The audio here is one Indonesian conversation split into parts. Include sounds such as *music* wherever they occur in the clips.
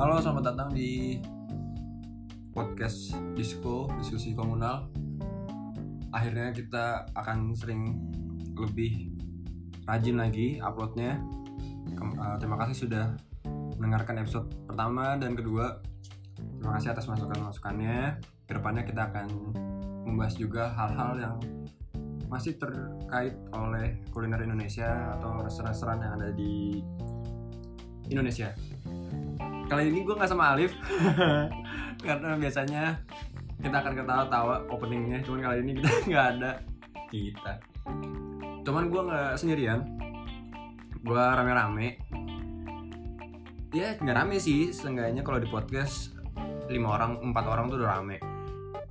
Halo, selamat datang di podcast Disco, diskusi komunal. Akhirnya kita akan sering lebih rajin lagi uploadnya. Eh, terima kasih sudah mendengarkan episode pertama dan kedua. Terima kasih atas masukan-masukannya. Ke depannya kita akan membahas juga hal-hal yang masih terkait oleh kuliner Indonesia atau restoran-restoran yang ada di Indonesia kali ini gue nggak sama Alif. *laughs* Karena biasanya kita akan ketawa-tawa openingnya. Cuman kali ini kita *laughs* nggak ada kita. Cuman gue nggak sendirian. Gue rame-rame. Ya nggak rame sih. Seenggaknya kalau di podcast lima orang empat orang tuh udah rame.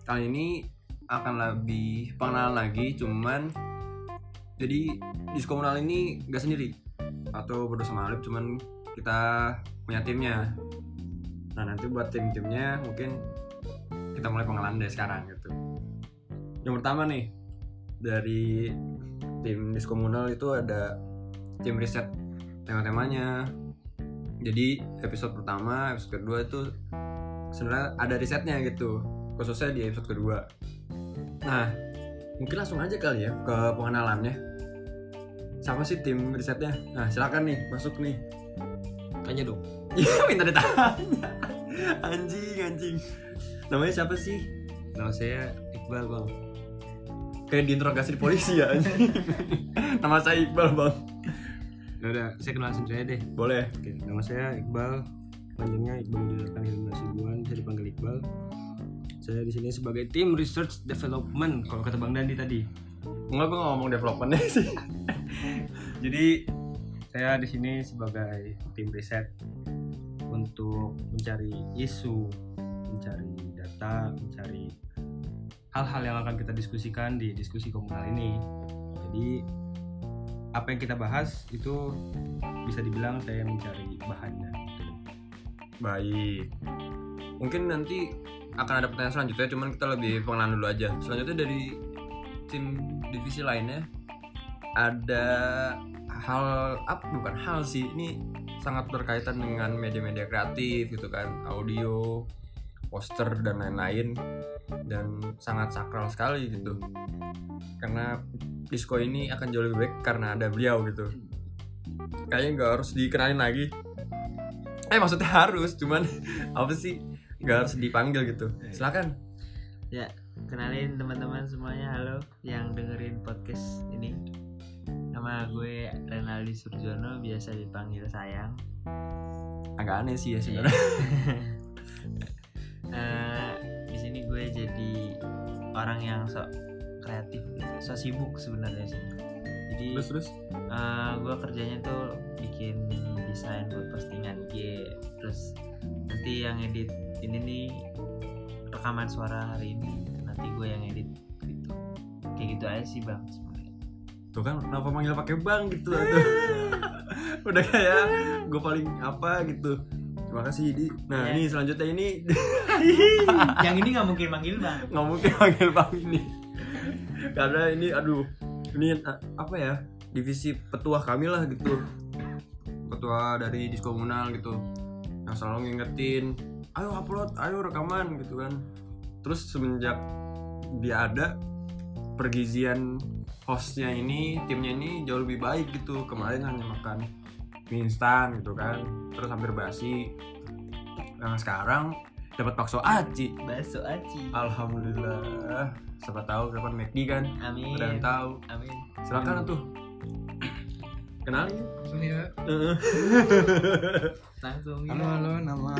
Kali ini akan lebih pengenalan lagi cuman jadi di komunal ini nggak sendiri. Atau berdua sama Alif cuman kita punya timnya. Nah nanti buat tim-timnya mungkin kita mulai pengenalan dari sekarang gitu. Yang pertama nih dari tim diskomunal itu ada tim riset tema-temanya. Jadi episode pertama episode kedua itu sebenarnya ada risetnya gitu khususnya di episode kedua. Nah mungkin langsung aja kali ya ke pengenalannya. Siapa sih tim risetnya? Nah silakan nih masuk nih Tanya dong. Iya minta ditanya Anjing anjing Namanya siapa sih? Nama saya Iqbal bang. Kayak diinterogasi di polisi ya anjing *laughs* Nama saya Iqbal bang Ya udah, saya kenal aja deh. Boleh Oke, nama saya Iqbal. Panjangnya Iqbal Mudirkan Hilman Sibuan, bisa dipanggil Iqbal. Saya di sini sebagai tim research development kalau kata Bang Dandi tadi. Enggak gue gak ngomong developmentnya sih *laughs* Jadi saya di sini sebagai tim riset untuk mencari isu, mencari data, mencari hal-hal yang akan kita diskusikan di diskusi komunal ini. Jadi apa yang kita bahas itu bisa dibilang saya mencari bahannya. Baik Mungkin nanti akan ada pertanyaan selanjutnya Cuman kita lebih pengenalan dulu aja Selanjutnya dari tim divisi lainnya Ada hal apa bukan hal sih ini sangat berkaitan dengan media-media kreatif gitu kan audio poster dan lain-lain dan sangat sakral sekali gitu. Karena disco ini akan jauh lebih baik karena ada beliau gitu. Kayaknya nggak harus dikenalin lagi. Eh maksudnya *laughs* harus cuman apa sih nggak harus dipanggil gitu. Silakan. Ya, kenalin teman-teman semuanya. Halo yang dengerin podcast ini. Nama gue Renaldi Surjono, biasa dipanggil Sayang. agak aneh sih ya sebenarnya *laughs* Eh, di sini gue jadi orang yang sok kreatif, gitu. sok sibuk sebenarnya sih. Jadi terus terus eh, gue kerjanya tuh bikin desain buat postingan IG. Terus nanti yang edit ini nih rekaman suara hari ini. Nanti gue yang edit gitu. Kayak gitu aja sih bang. Tuh kan kenapa manggil pakai bang gitu tuh *laughs* udah kayak gue paling apa gitu. Terima kasih di nah Iya. ini selanjutnya ini. *laughs* Yang ini nggak mungkin manggil bang. nggak mungkin panggil bang ini. Karena ini aduh ini apa ya divisi petuah kami lah gitu. Ketua dari diskomunal gitu. Yang selalu ngingetin ayo upload ayo rekaman gitu kan. Terus semenjak dia ada pergizian hostnya ini timnya ini jauh lebih baik gitu kemarin hanya makan mie instan gitu kan terus hampir basi nah sekarang dapat bakso aci Bakso aci. Alhamdulillah. Siapa tahu kapan McD kan? Amin. Udah tahu. Amin. Silakan tuh. Kenalin. Langsung ya. Heeh. Langsung. Halo ya. halo nama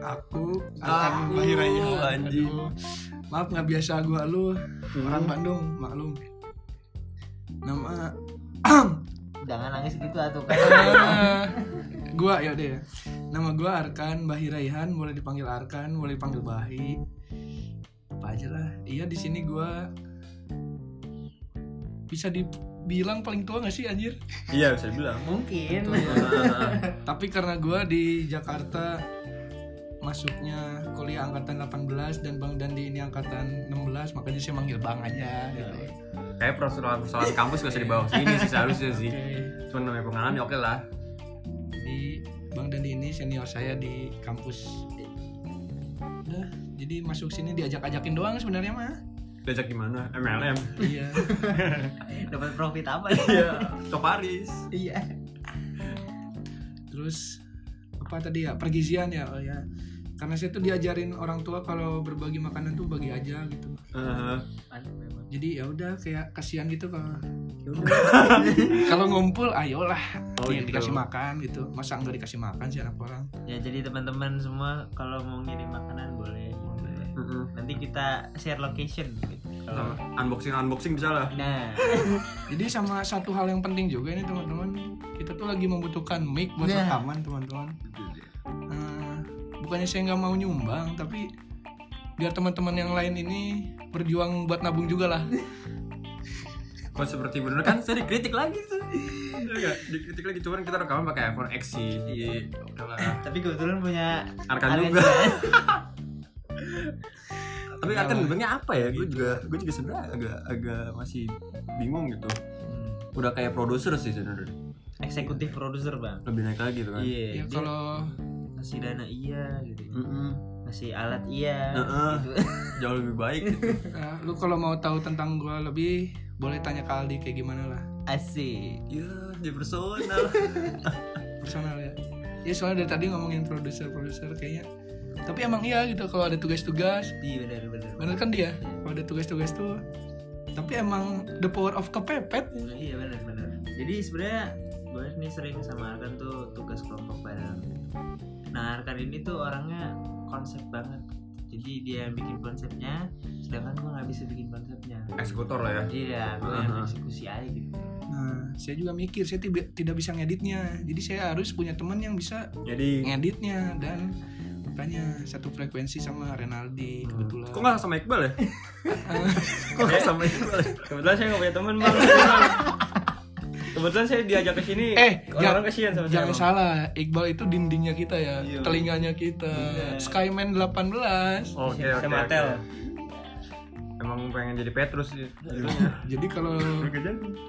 aku Aku, akan Bahira ya. anjing. Maaf nggak biasa gua lu orang Bandung maklum. Nama *clears throat* Jangan nangis gitu atuh kan. Eh, *laughs* gua ya deh. Nama gua Arkan Bahiraihan, boleh dipanggil Arkan, boleh dipanggil Bahi. Apa aja lah. Iya di sini gua bisa dibilang paling tua gak sih anjir? Iya bisa dibilang. Mungkin. Tapi karena gua di Jakarta masuknya kuliah angkatan 18 dan Bang Dandi ini angkatan 16 makanya saya manggil Bang aja gitu. Kayak persoalan persoalan kampus gak usah dibawa sini sih seharusnya sih. Cuma namanya pengenalan ya oke lah. Jadi Bang Dandi ini senior saya di kampus. Udah jadi masuk sini diajak-ajakin doang sebenarnya mah. Diajak gimana? MLM iya. *laughs* Dapat profit apa? Iya ke Paris. Iya. Terus apa tadi ya? Pergizian ya oh ya karena saya tuh diajarin orang tua kalau berbagi makanan tuh bagi aja gitu. Eh, jadi ya udah kayak kasihan gitu kalau *laughs* kalau ngumpul ayolah. Oh, ya, gitu. dikasih makan gitu. Masa nggak dikasih makan sih anak orang? Ya jadi teman-teman semua kalau mau ngirim makanan boleh nanti kita share location gitu. Kalau unboxing unboxing bisa lah. Nah. *laughs* Jadi sama satu hal yang penting juga ini teman-teman. Kita tuh lagi membutuhkan mic buat Nah. rekaman teman-teman. Nah, bukannya saya nggak mau nyumbang tapi biar teman-teman yang lain ini berjuang buat nabung juga lah. *laughs* Kok seperti bener kan saya dikritik lagi tuh. Enggak, dikritik lagi. Cuman kita rekaman pakai iPhone X sih. Iya, udahlah *laughs* tapi kebetulan punya Arkan juga. Juga. *laughs* tapi Iya, Arkan sebenarnya apa ya? Gue juga gue juga sebenarnya agak agak masih bingung gitu. Hmm. udah kayak produser sih sebenarnya. Eksekutif produser bang. Lebih naik lagi tuh kan. Iya ya dia kalau ngasih dana iya gitu Mm-mm. ngasih alat iya Heeh. gitu. *laughs* jauh lebih baik. Gitu. *laughs* lu kalau mau tahu tentang gua lebih boleh tanya ke Aldi kayak gimana lah. Asik. Ya di personal. *laughs* Personal ya. Ya soalnya dari tadi ngomongin produser produser kayaknya. Tapi emang iya gitu kalau ada tugas-tugas. Iya benar benar bener kan dia? Kalau ada tugas-tugas tuh. Tapi emang the power of kepepet. Iya benar benar. Jadi sebenarnya gue nih sering sama Arkan tuh tugas kelompok bareng nah Arkan ini tuh orangnya konsep banget. Jadi dia yang bikin konsepnya sedangkan gue nggak bisa bikin konsepnya. Eksekutor lah ya? Iya gue yang Aha. eksekusi aja gitu. Nah saya juga mikir saya tiba- tidak bisa ngeditnya. Jadi saya harus punya teman yang bisa jadi? ngeditnya dan makanya satu frekuensi sama Renaldi kebetulan. Kok nggak sama Iqbal ya? *laughs* Kok nggak sama Iqbal ya? Kebetulan saya nggak punya teman bang. *laughs* Kebetulan saya diajak ke sini. Eh, orang-orang kasihan sama Jangan saya. salah, Iqbal itu dindingnya kita ya, Iya. telinganya kita. Skyman 18. Oh, oke Bang. oke Saya Matel. oke. emang pengen jadi Petrus sih judulnya. *laughs* Jadi kalau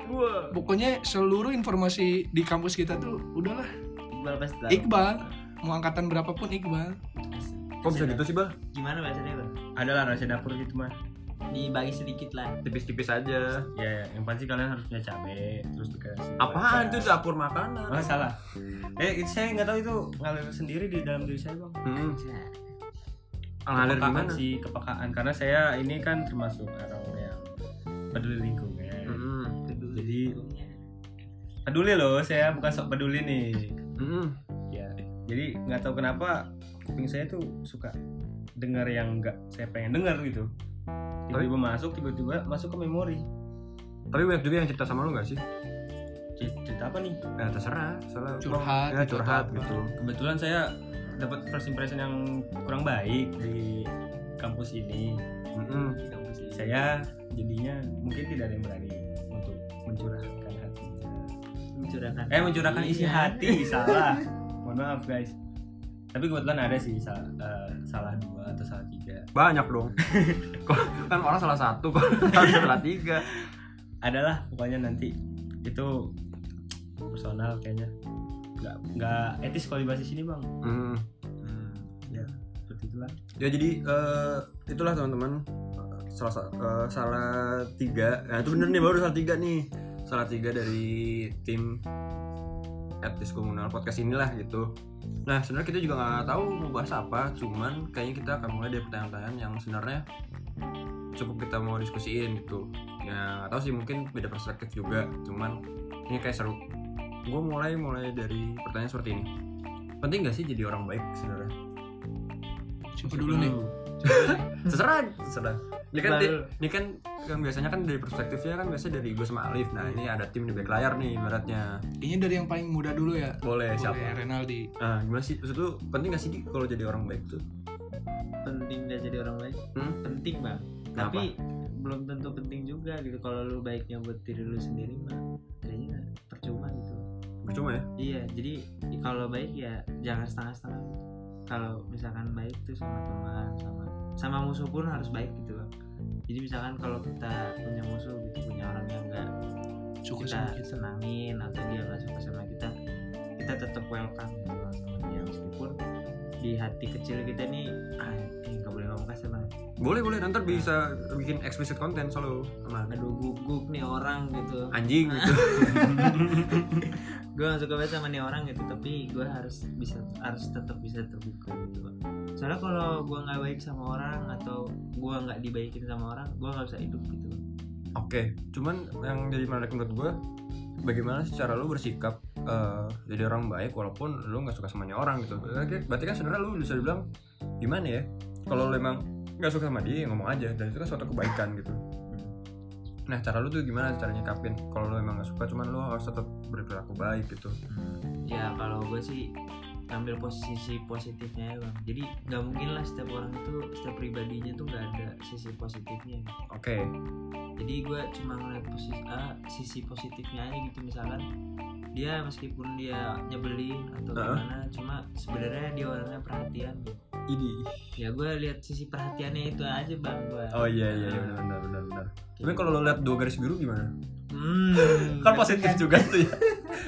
Wah. pokoknya seluruh informasi di kampus kita tuh udahlah Iqbal pasti tahu Iqbal. Mau angkatan berapapun Iqbal. kok bisa gitu sih bal gimana bahasanya bang Ada lah rahasia dapur gitu mah. Dibagi sedikit lah tipis-tipis aja Ya, yang pasti kalian harus punya cabai, terus dikasih. apaan itu dapur makanan Oh, salah. Eh, itu saya nggak tahu itu ngalir sendiri di dalam diri saya bang. Hmm. ngalir Kepekaan gimana sih kepekaan karena saya ini kan termasuk orang yang peduli lingkungan. Hmm. Jadi peduli loh saya bukan sok peduli nih. Hmm. Ya, jadi nggak tahu kenapa kuping saya tuh suka dengar yang nggak saya pengen dengar gitu. Tiba-tiba masuk, tiba-tiba masuk ke memori. tapi banyak juga yang cerita sama lu gak sih Cer- Cerita apa nih? ya terserah terserah Curhat ya gitu curhat gitu Kebetulan saya dapat first impression yang kurang baik di kampus ini. Hmm. Saya jadinya mungkin tidak ada yang berani untuk mencurahkan hati. mencurahkan Eh mencurahkan isi Iya. hati *laughs* salah. Mohon maaf guys. Tapi kebetulan ada sih salah, eh, salah dua atau salah tiga. banyak dong *laughs* kan orang salah satu kok *laughs* salah tiga Adalah pokoknya nanti itu personal kayaknya. Nggak nggak etis kalau dibahas di sini bang. Hmm. Ya seperti itulah. ya jadi eh, itulah teman-teman salah sa- eh, salah tiga nah itu bener nih baru salah tiga nih salah tiga dari tim etis komunal podcast inilah gitu. Nah sebenarnya kita juga nggak tahu mau bahas apa cuman kayaknya kita akan mulai dari pertanyaan-pertanyaan yang sebenarnya cukup kita mau diskusiin gitu. Ya nggak tahu sih mungkin beda perspektif juga cuman ini kayak seru. Gue mulai mulai dari pertanyaan seperti ini. Penting gak sih jadi orang baik sebenarnya? Siapa dulu nih? terserah terserah ini kan ini kan kan biasanya kan dari perspektifnya kan biasa dari gue sama Alif nah ini ada tim di back layar nih ibaratnya. Kayaknya dari yang paling muda dulu ya. boleh Boleh, siapa? Renaldi. nah gimana sih? Maksud lu penting gak sih Di, kalau jadi orang baik tuh? Penting dia jadi orang baik? Hmm? penting bang. Kenapa? tapi belum tentu penting juga gitu. Kalau lu baiknya buat diri lu sendiri mah kayaknya percuma gitu. Percuma ya? Iya jadi kalau baik ya jangan setengah-setengah. Gitu. kalau misalkan baik tuh sama teman sama sama musuh pun harus baik gitu bang. Jadi misalkan kalau kita punya musuh gitu punya orang yang enggak Suka kita sama kita. senangin atau dia nggak suka sama kita kita tetap welcome gitu Bang, sama di hati kecil kita nih ah eh nggak boleh ngomong kasar banget. Boleh boleh. Nanti bisa bikin explicit content selalu aman aduh guguk nih orang gitu. Anjing gitu. *laughs* Gue gak suka banget sama nih orang gitu tapi gue harus bisa harus tetap bisa terbuka gitu soalnya kalau gue nggak baik sama orang atau gue nggak dibaikin sama orang gue nggak bisa hidup gitu. Oke cuman yang jadi menarik menurut gue bagaimana secara lu bersikap eh, jadi orang baik walaupun lu nggak suka samanya orang gitu. Berarti, berarti kan sebenarnya lu bisa dibilang gimana ya? Kalau lu emang nggak suka sama dia ya ngomong aja. Dan itu kan suatu kebaikan gitu. Nah cara lu tuh gimana cara nyikapin kalau lu emang nggak suka cuman lu harus tetap berperilaku baik gitu? Ya kalau gue sih ambil posisi positifnya ya bang. Jadi nggak mungkin lah setiap orang itu setiap pribadinya tuh nggak ada sisi positifnya. Oke. Jadi gue cuma ngeliat posisi ah, sisi positifnya aja gitu. Misalkan dia meskipun dia nyebelin atau Heeh. gimana cuma sebenarnya dia orangnya perhatian gitu. Ini ya gue lihat sisi perhatiannya itu aja bang gue oh iya iya iya benar benar benar. Benar tapi kalau lu lihat dua garis biru gimana? Hmm, *laughs* kan positif juga tuh ya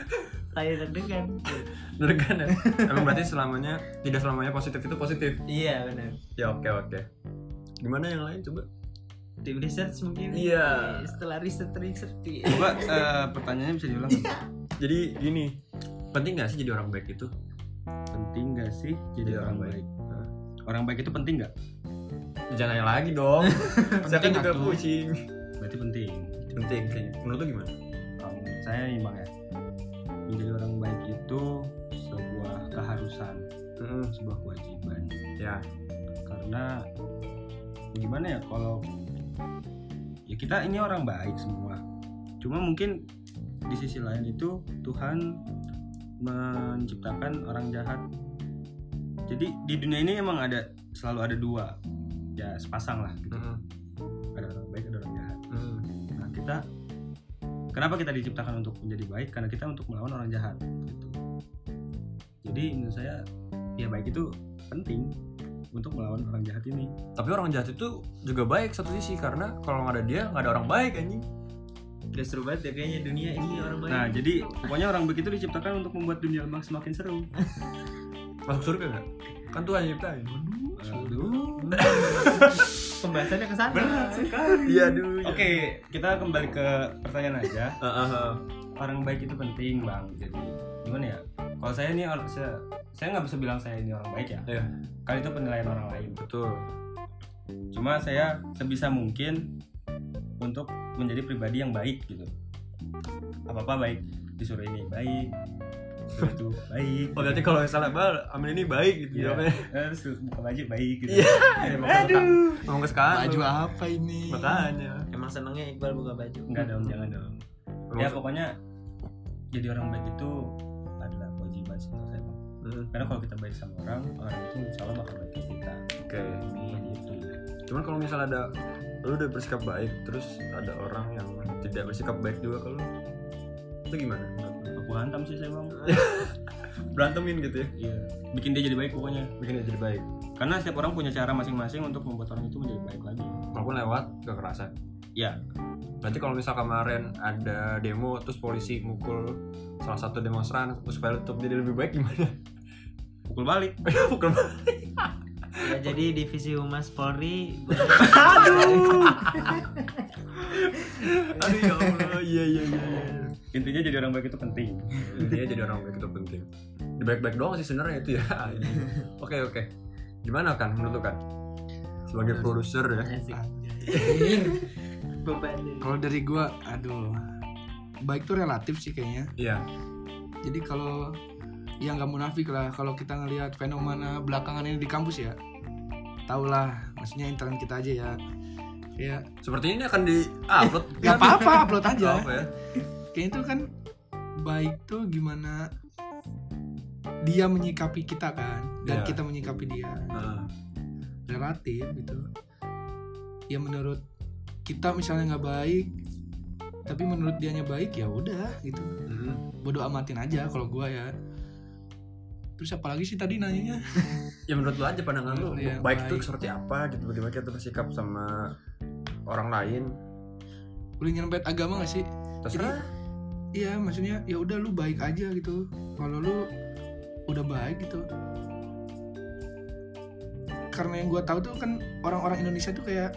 *laughs* kayak deg-degan. *laughs* Kan ya? Emang berarti selamanya tidak selamanya positif itu positif? Iya benar. Ya oke oke. Gimana yang lain coba? Tim research mungkin. Iya. Eh, setelah riset riset iya. Coba eh, pertanyaannya bisa diulang. Nggak? jadi gini. Penting gak sih jadi orang baik itu? Penting gak sih jadi Jadi orang orang baik? Orang baik itu penting nggak? jangan nanya lagi dong. *laughs* Saya kan Penting juga pusing. Berarti penting. penting kayaknya menurut lu gimana? Kalau menurut saya nih bang ya, menjadi orang baik itu sebuah keharusan, sebuah kewajiban. ya Karena gimana ya kalau ya kita ini orang baik semua. Cuma mungkin di sisi lain itu Tuhan menciptakan orang jahat. Jadi di dunia ini emang ada selalu ada dua, ya sepasang lah. Gitu. Ada orang baik, ada orang jahat. Nah, kita kenapa kita diciptakan untuk menjadi baik? Karena kita untuk melawan orang jahat gitu. Jadi menurut saya ya baik itu penting untuk melawan orang jahat ini. tapi orang jahat itu juga baik satu sisi karena kalau nggak ada dia nggak ada orang baik anjing udah seru banget ya kayaknya dunia ini orang baik Nah, jadi pokoknya orang baik itu diciptakan untuk membuat dunia mak- semakin seru. *laughs* masuk surga nggak kan Tuhan yang nyiptain Aduh. *laughs* pembahasannya ke sana *laughs* iya aduh Oke, kita kembali ke pertanyaan aja. Orang baik itu penting, Bang. Jadi gimana ya? Kalau saya ini or- saya saya nggak bisa bilang saya ini orang baik ya. Iya. Kan itu penilaian orang lain. betul Cuma saya sebisa mungkin untuk menjadi pribadi yang baik gitu. Apa-apa baik. Disuruh ini baik. Baik. oh berarti kalau misalnya bal amin ini baik gitu Iya. jawabnya Eh, Terus buka baju baik gitu. Iya. aduh ngomong ke sekarang Baju apa ini? makanya emang senengnya Iqbal buka baju Enggak dong, jangan dong. Ya pokoknya jadi orang baik itu adalah kewajiban sih menurut saya. Hmm, Karena kalau kita baik sama orang, orang itu insya Allah bakal baik ke kita. oke Gitu. cuman kalau misalnya ada lu udah bersikap baik terus ada orang yang tidak bersikap baik juga ke lu itu gimana Aku hantam sih saya bang. *laughs* berantemin gitu ya Iya. Bikin dia jadi baik pokoknya. bikin dia jadi baik Karena setiap orang punya cara masing-masing untuk membuat orang itu menjadi baik lagi. walaupun lewat kekerasan Ya. Berarti kalau misal kemarin ada demo terus polisi mukul salah satu demonstran terus supaya tetap jadi lebih baik gimana? Pukul balik. *laughs* Pukul ya jadi divisi humas Polri *laughs* Aduh ya Allah, iya iya iya. iya. Intinya jadi orang baik itu penting. Intinya jadi orang baik itu penting. Di baik-baik doang sih sebenarnya itu ya. *laughs* Oke oke. Gimana kan menurut lu kan? Sebagai produser ya. Deh. Kalau dari gua, aduh, baik tuh relatif sih kayaknya. Iya. Jadi kalau ya nggak munafik lah kalau kita ngelihat fenomena belakangan ini di kampus ya, tau lah, maksudnya intern kita aja ya. Kayak Seperti ini akan di upload. nggak apa-apa, upload aja. Apa ya? Kayaknya itu kan baik tuh gimana dia menyikapi kita kan dan Iya. kita menyikapi dia Nah, relatif gitu ya menurut kita misalnya nggak baik tapi menurut dianya baik ya udah gitu mm. bodoh amatin aja kalau gua ya terus apalagi sih tadi nanyanya Ya menurut lu aja pandangan lu Iya, baik itu baik. seperti apa gitu bagaimana kita bersikap sama orang lain. Boleh nyerempet agama gak sih? Terserah. Iya maksudnya ya udah lu baik aja gitu. Kalau lu udah baik gitu. Karena yang gue tahu tuh kan orang-orang Indonesia tuh kayak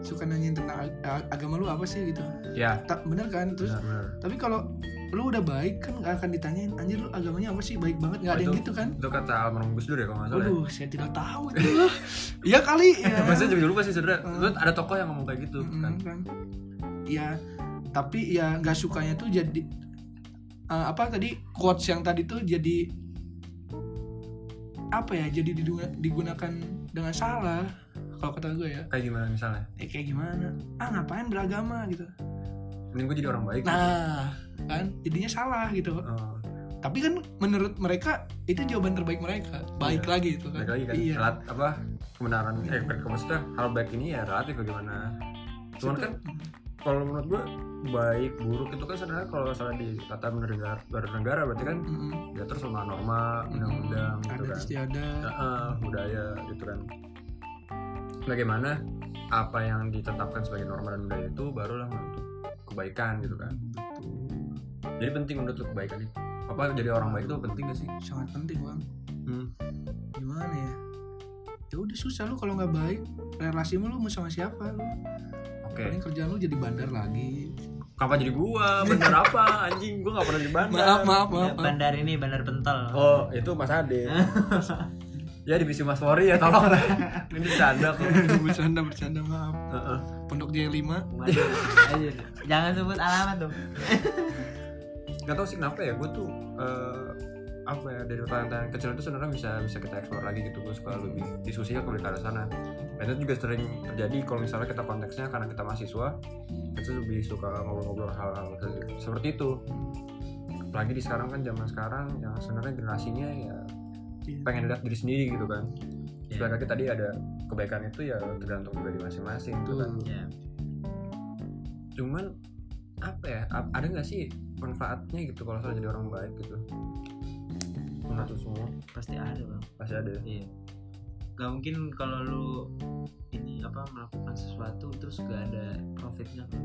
suka nanyain tentang ag- ag- agama lu apa sih gitu. Ya. Tak bener kan? Terus benar benar tapi kalau lu udah baik kan gak akan ditanyain anjir lu agamanya apa sih baik banget nggak ada yang Itu- gitu kan itu kata almarhum Gus Dur ya kalau nggak salah ya. Waduh, saya tidak tahu itu. *laughs* Iya kali *laughs* ya. Maksudnya juga lupa sih sebenarnya. Hmm. Terus ada tokoh yang ngomong kayak gitu Mm, kan. kan. Iya, tapi ya nggak sukanya tuh jadi eh, apa tadi quotes yang tadi tuh jadi apa ya? Jadi digunakan dengan salah. Kalau kata gue ya, Kayak gimana misalnya? eh, kayak gimana? Ah ngapain beragama gitu? Mending gue jadi orang baik. gitu. Nah, kan jadinya salah gitu. Oh, Tapi kan menurut mereka itu jawaban terbaik mereka. Baik Iya. lagi itu kan. balik lagi kan. Iya. Relat, apa kebenaran eh bukan maksudnya hal baik ini ya relatif bagaimana. Cuman kan kalau menurut gue baik buruk itu kan sebenarnya kalau misalnya di kata bernegara bernegara berarti kan Mm-mm. ya terus sama norma undang-undang gitu ada kan. istiadat. Heeh, budaya gitu kan. Bagaimana apa yang ditetapkan sebagai norma dan budaya itu barulah untuk kebaikan gitu kan. Jadi penting menurut lu kebaikan itu. Apa jadi orang baik itu penting gak sih? sangat penting bang Hmm. gimana ya ya udah susah lu kalau nggak baik relasimu lu mau sama siapa lu Oke. paling kerjaan lu jadi bandar lagi Kapan jadi gua? Bener *laughs* apa? Anjing, gua gak pernah jadi bandar. maaf maaf maaf, Ya, bandar ini bandar pentol Oh, itu Mas Ade. *laughs* ya divisi Mas Fori ya tolong lah. *laughs* Ini bercanda kok. bercanda bercanda maaf Heeh. pondok Jaya 5 Waduh, anjir. jangan sebut alamat dong Gak tau sih kenapa ya, gue tuh eh, apa ya dari pertanyaan-pertanyaan kecil itu sebenarnya bisa bisa kita eksplor lagi gitu. Gue suka lebih diskusinya ke arah sana. Dan itu juga sering terjadi kalau misalnya kita konteksnya karena kita mahasiswa itu lebih suka ngobrol-ngobrol hal-hal se- seperti itu. Apalagi di sekarang kan zaman sekarang yang sebenarnya generasinya ya pengen lihat diri sendiri gitu kan. Iya. Sebenarnya tadi ada kebaikan itu ya tergantung pribadi masing-masing gitu kan. Ya cuman apa ya ada nggak sih manfaatnya gitu kalau soal jadi orang baik gitu. Menurut lu semua? Pasti ada bang. Pasti ada. Iya. Gak mungkin kalau lu ini apa melakukan sesuatu terus gak ada profitnya kan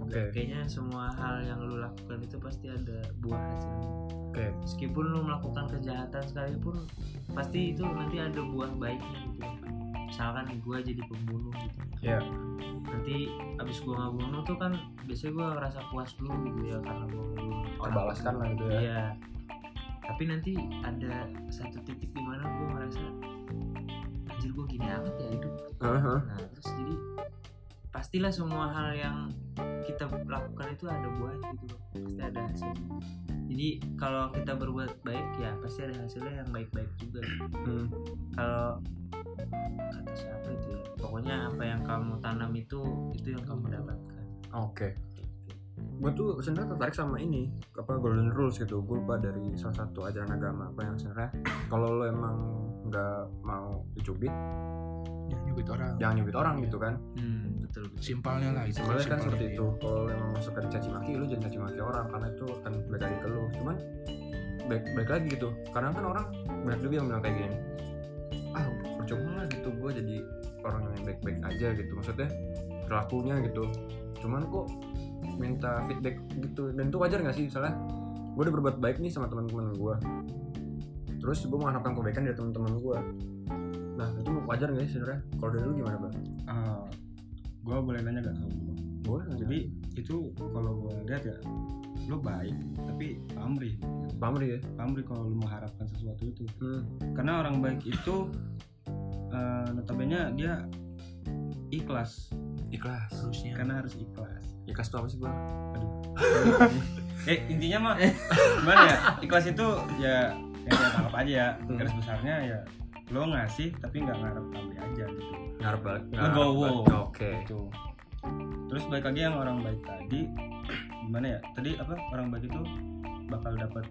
oke. Kayaknya semua hal yang lu lakukan itu pasti ada buah hasilnya oke. Meskipun lu melakukan kejahatan sekalipun pasti itu nanti ada buah baiknya gitu misalkan gue jadi pembunuh gitu. Ya nanti abis gue ngebunuh tuh kan biasanya gue ngerasa puas dulu gitu ya karena gue orang terbalaskan lah gitu ya. Iya. Tapi nanti ada satu titik di mana gue merasa anjir gue gini amat ya hidup. Heeh. nah terus jadi pastilah semua hal yang kita lakukan itu ada buahnya gitu pasti ada hasilnya. Jadi kalau kita berbuat baik ya pasti ada hasilnya yang baik-baik juga. Hmm. kalau kata siapa itu ya? Pokoknya apa yang kamu tanam itu itu yang kamu dapatkan. Oke. Gue tuh sebenarnya tertarik sama ini apa golden rules gitu. Gue lupa dari salah satu ajaran agama apa yang sebenarnya. Kalau lo emang nggak mau dicubit ya nyubit orang. jangan nyubit orang gitu kan. Hmm, betul betul. Simpelnya lah itu sebenarnya kan simpelnya. seperti itu. Kalau lo emang suka dicaci maki lu jangan caci maki orang. Karena itu akan balik lagi ke lo. Cuman baik baik lagi gitu. Karena kan orang banyak juga yang bilang kayak gini ah percuma lah gitu gue jadi orang yang baik baik aja gitu. Maksudnya perilakunya gitu. Cuman kok minta feedback gitu dan itu wajar gak sih? Misalnya gue udah berbuat baik nih sama teman-teman gue terus gue mengharapkan kebaikan dari teman-teman gue nah itu wajar gak sih sebenarnya? Kalau dari lu gimana bang? gue boleh nanya gak Boleh jadi itu kalau gue lihat ya lo baik tapi pamrih. Pamri ya? Pamrih kalau lo mengharapkan sesuatu itu. Hmm. karena orang baik itu eh, notabene dia ikhlas. Ikhlas harusnya. Karena harus ikhlas. Ikhlas tuh apa sih bang? *laughs* eh intinya mah gimana ya? Ikhlas itu ya ya ya tangkap aja ya. Hmm. garis besarnya ya lo ngasih tapi nggak ngarep pamrih aja gitu. Ngarep banget Legowo. oke. Gitu. Terus balik lagi yang orang baik tadi *clears throat* gimana ya? Tadi apa? Orang baik itu bakal dapat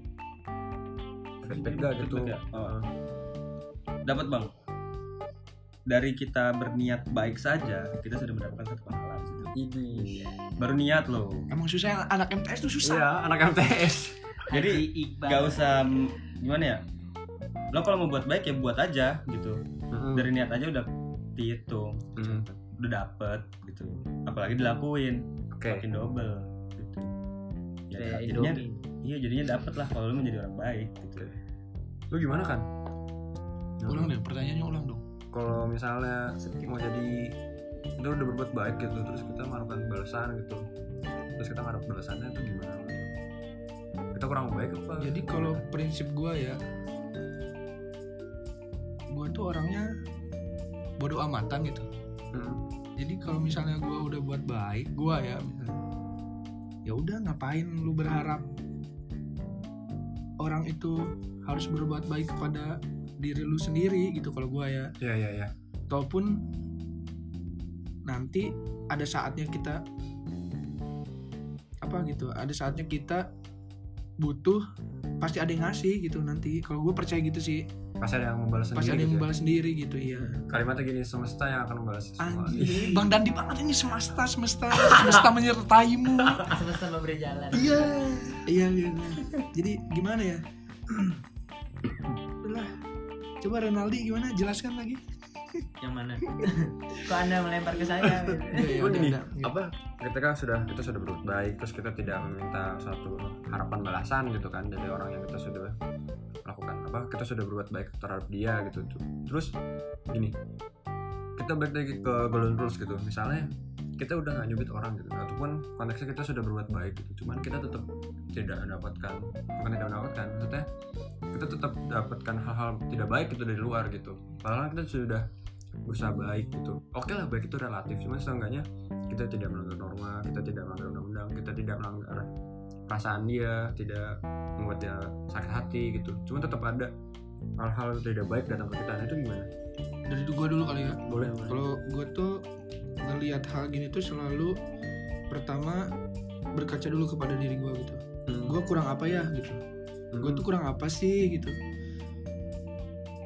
feedback gak gitu? ya? Oh. dapat bang. Dari kita berniat baik saja kita sudah mendapatkan satu pahala di situ. Idi baru niat loh. Emang susah anak MTS tuh susah. Iya anak MTS jadi gak usah mm, gimana ya? Lo kalau mau buat baik ya buat aja gitu. Dari niat aja udah dihitung. Hmm. Udah dapet gitu. Apalagi dilakuin oke. makin double gitu. Ya, Kayak jadinya Indomie. iya jadinya dapet lah kalau lu menjadi orang baik gitu. Lu gimana kan? Ulang deh pertanyaannya ulang dong. Kalau misalnya mau jadi kita udah berbuat baik gitu terus kita melakukan balasan gitu. Terus kita ngarep balasannya itu gimana? Kita kurang baik apa? Jadi kalau prinsip gua ya gua tuh orangnya bodoh amatan gitu Hmm. jadi kalau misalnya gua udah buat baik gua ya misalnya, ya udah ngapain lu berharap orang itu harus berbuat baik kepada diri lu sendiri gitu kalau gua ya? Ya ya ya ataupun nanti ada saatnya kita apa gitu ada saatnya kita butuh pasti ada yang ngasih gitu nanti. Kalau gue percaya gitu sih pasti ada yang membalas pasti sendiri ada yang gitu ya. membalas sendiri gitu iya kalimatnya gini semesta yang akan membalas semua Anjir, Bang Dandi banget ini semesta semesta semesta menyertaimu. *laughs* semesta memberi jalan Iya, iya, iya. Jadi gimana ya? Udah, coba Renaldi gimana? Jelaskan lagi. yang mana *laughs* kok anda melempar ke saya *laughs* Iya, Cuman udah, gini, udah. apa ketika sudah kita sudah berbuat baik terus kita tidak meminta suatu harapan balasan gitu kan dari orang yang kita sudah lakukan apa kita sudah berbuat baik terhadap dia gitu. Terus gini kita balik lagi ke golden rules gitu. Misalnya kita udah nggak nyubit orang gitu ataupun konteksnya kita sudah berbuat baik gitu. Cuman kita tetap tidak mendapatkan bukan tidak mendapatkan maksudnya kita tetap dapatkan hal-hal tidak baik itu dari luar gitu. Padahal kita sudah berusaha baik gitu. Oke lah baik itu relatif. Cuman seenggaknya kita tidak melanggar norma kita tidak melanggar undang-undang kita tidak melanggar perasaan dia tidak membuat dia sakit hati gitu cuman tetap ada hal-hal tidak baik datang ke kita nah, itu gimana Dari gue dulu kali ya. boleh Kalau gue tuh ngelihat hal gini tuh selalu pertama berkaca dulu kepada diri gue gitu. Hmm. Gue kurang apa ya gitu. Hmm. Gue tuh kurang apa sih gitu.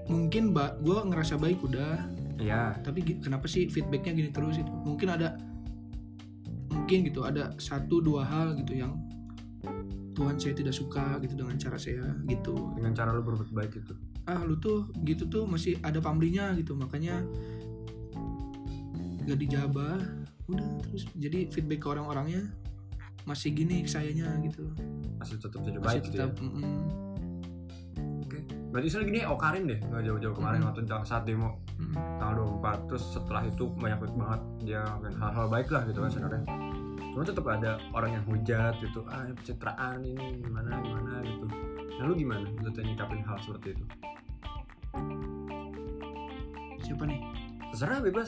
Mungkin ba gue ngerasa baik udah, Iya. tapi kenapa sih feedbacknya gini terus itu mungkin ada mungkin gitu ada satu dua hal gitu yang Tuhan saya tidak suka gitu dengan cara saya gitu. Dengan cara lu berbuat baik gitu ah lu tuh gitu tuh masih ada pamrihnya gitu makanya gak dijabah. Udah terus jadi feedback ke orang-orangnya masih gini sayanya gitu. Masih tetap masih baik gitu ya? tetap mm-mm, berarti misalnya gini oh Karin deh nggak jauh-jauh kemarin Hmm. waktu saat demo. Mm-mm. tanggal 24 terus setelah itu banyak banget dia hal-hal baik lah gitu kan sebenarnya cuma tetap ada orang yang hujat gitu ah pencitraan ini gimana gimana gitu. Nah lu gimana maksudnya nyikapin hal seperti itu? Siapa nih? Terserah bebas.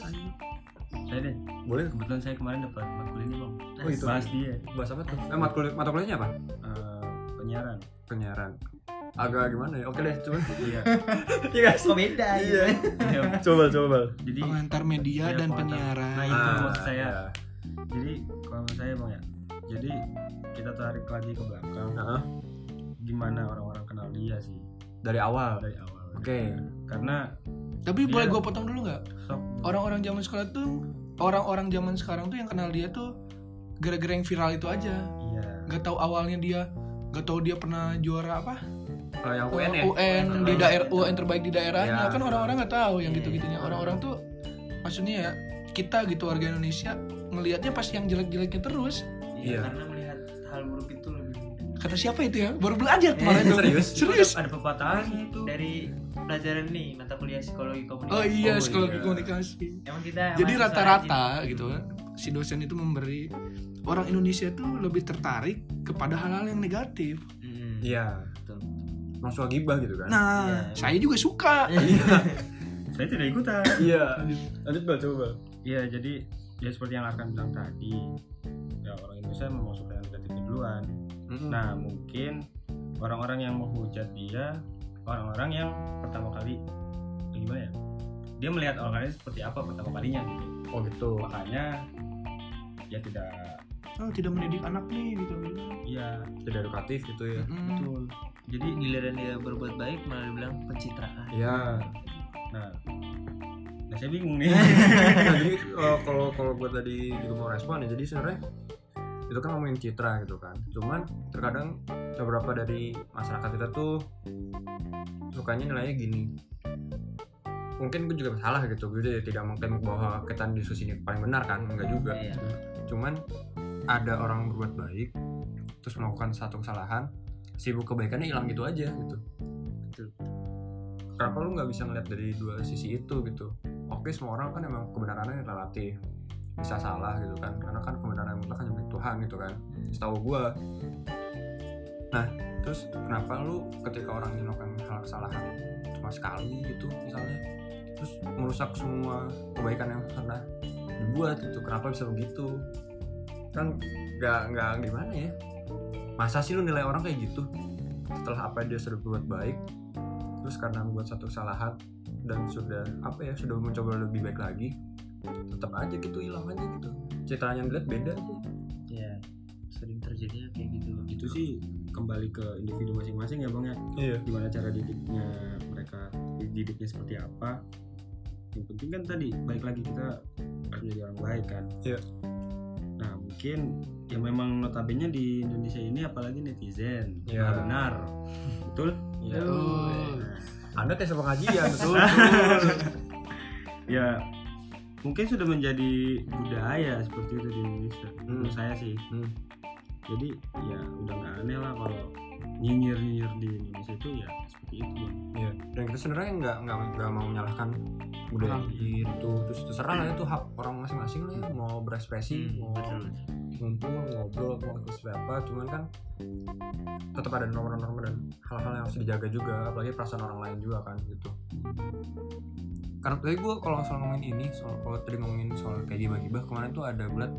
Saya deh. Boleh. Kebetulan saya kemarin dapat matkul ini bang. Oh itu. Bahas dia. Bahas apa tuh? Eh mata kuliah mata kuliahnya apa? Eh, penyiaran. Penyiaran. Agak gimana ya? Oke deh coba. Iya. *laughs* Iya guys kok beda Iya. iya coba coba. Jadi pengantar media Iya, dan penyiaran. Nah, itu Ah, maksud saya. Jadi kalau menurut saya bang ya. Jadi kita tarik lagi ke belakang. Heeh. gimana orang-orang kenal dia sih? Dari awal? Dari awal. Oke. Karena tapi boleh gue potong dulu nggak? Orang-orang zaman sekarang tuh orang-orang zaman sekarang tuh yang kenal dia tuh gara-gara yang viral itu aja. Iya. Nggak tahu awalnya dia nggak tahu dia pernah juara apa. Eh, yang UN ya? UN di daerah UN terbaik di daerahnya. Ya. kan orang-orang nggak tahu yang Iya. gitu-gitunya. orang-orang tuh maksudnya ya kita gitu warga Indonesia ngelihatnya pasti yang jelek-jeleknya terus. Iya. karena melihat hal buruk itu lebih kata siapa itu ya? Baru belajar kemarin tuh. serius? Serius? Ada pepatahnya itu. Dari pelajaran nih mata kuliah psikologi komunikasi. Oh iya Oh, psikologi iya. komunikasi. Emang kita jadi mahasiswa rata-rata gitu kan si dosen itu memberi orang Indonesia tuh lebih tertarik kepada hal-hal yang negatif. Iya. Betul. langsung gibah gitu kan? Nah Iya. saya juga suka. *laughs* Saya tidak ikutan. Iya. Lanjut bal coba bal iya jadi ya seperti yang akan bilang tadi ya orang Indonesia memang suka yang negatifnya duluan. Mm-mm. nah mungkin orang-orang yang menghujat dia orang-orang yang pertama kali ya gimana ya? Dia melihat orang lain seperti apa pertama kalinya gitu. Oh gitu. Makanya ya tidak oh tidak mendidik anak nih gitu. Iya. Tidak edukatif gitu ya. Mm-mm. betul. Jadi giliran dia berbuat baik malah dibilang pencitraan. Iya. Nah nah saya bingung nih. Nah, *laughs* jadi kalau kalau gue tadi juga mau respon ya jadi sebenarnya itu kan ngomongin citra gitu kan. Cuman terkadang beberapa dari masyarakat kita tuh sukanya nilainya gini. Mungkin gue juga salah gitu gue juga tidak mungkin bahwa kita diskusi ini paling benar kan enggak juga. Iya. cuman ada orang berbuat baik terus melakukan satu kesalahan sibuk kebaikannya hilang gitu aja gitu. Kenapa lu nggak bisa ngeliat dari dua sisi itu gitu oke semua orang kan emang kebenarannya relatif bisa salah gitu kan. Karena kan kebenaran mutlak hanya milik Tuhan gitu kan. Setahu gue nah terus kenapa lu ketika orang melakukan hal kesalahan cuma sekali gitu misalnya? Terus merusak semua kebaikan yang pernah dibuat gitu. Kenapa bisa begitu? Kan nggak nggak gimana ya? Masa sih lu nilai orang kayak gitu? Setelah apa dia sudah berbuat baik terus karena membuat satu kesalahan dan sudah apa ya sudah mencoba lebih baik lagi tetap aja gitu hilang aja gitu. Citranya yang dilihat beda aja. Ya sering terjadinya kayak gitu. Itu sih kembali ke individu masing-masing ya bang ya. Iya. Gimana cara didiknya mereka didiknya seperti apa. Yang penting kan tadi baik lagi kita harus menjadi orang baik kan. Iya. nah mungkin yang memang notabene di Indonesia ini apalagi netizen. Iya. benar. Betul? Iya. Oh. Anda tes pengajian *laughs* betul. Ya mungkin sudah menjadi budaya seperti itu di Indonesia menurut saya sih. Hmm. Jadi ya udah nggak aneh lah kalau nyinyir nyinyir di Indonesia itu ya seperti itu Bang. Iya. Dan kita sebenarnya nggak nggak nggak mau menyalahkan budaya itu terus terserah lah itu hak orang masing-masing lah ya mau berekspresi Hmm, mau betul. ngumpul ngobrol mau ikut apa cuman kan tetap ada norma-norma dan hal-hal yang harus dijaga juga apalagi perasaan orang lain juga kan gitu karena tadi gue kalau soal ngomongin ini soal kalau tadi ngomongin soal kayak gibah-gibah kemarin tuh ada bulat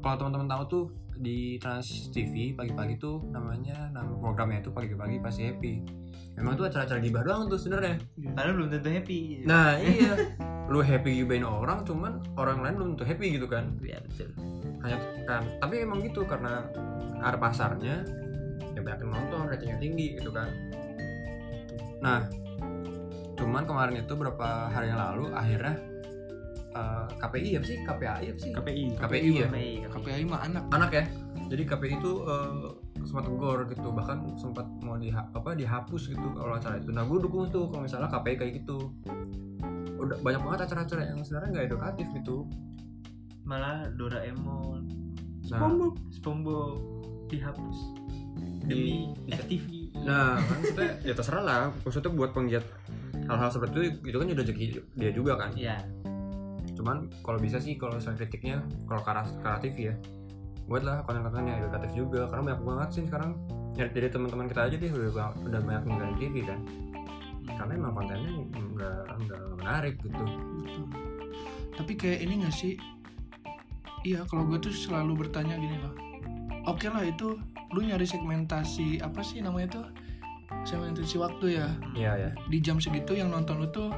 kalau teman-teman tahu tuh di Trans TV pagi-pagi tuh namanya nama programnya itu pagi-pagi pasti happy. Memang tuh acara-acara gibah doang tuh sebenarnya. Padahal belum tentu happy. Nah iya. Lu happy gibahin orang cuman orang lain belum tentu happy gitu kan? Ya betul. Hanya kan tapi emang gitu karena ada pasarnya ya banyak yang nonton ratingnya tinggi gitu kan. Nah cuman kemarin itu berapa hari yang lalu akhirnya eh, KPI ya sih KPAI ya sih KPI KPI ya Baik, KPI mah anak anak ya jadi KPI itu eh, sempat tegur gitu bahkan sempat mau di apa dihapus gitu kalau acara itu nah gue dukung tuh kalau misalnya KPI kayak gitu udah banyak banget acara-acara yang sebenarnya nggak edukatif gitu malah Doraemon nah SpongeBob dihapus Di- demi bisa- FTV Nah, kan maksudnya ya terserah lah. Maksudnya buat penggiat hal-hal seperti itu, itu kan udah rezeki dia juga kan. ya Cuman kalau bisa sih kalau misalnya kritiknya kalau TV ya, buatlah konten-konten yang edukatif juga. Karena banyak banget sih sekarang nyari dari teman-teman kita aja deh udah ba- udah banyak ninggalin TV kan. Karena emang kontennya nggak nggak menarik gitu. Tapi kayak ini gak sih iya kalau gue tuh selalu bertanya gini loh oke lah itu lu nyari segmentasi apa sih namanya tuh segmentasi waktu ya Iya ya. di jam segitu yang nonton lu tuh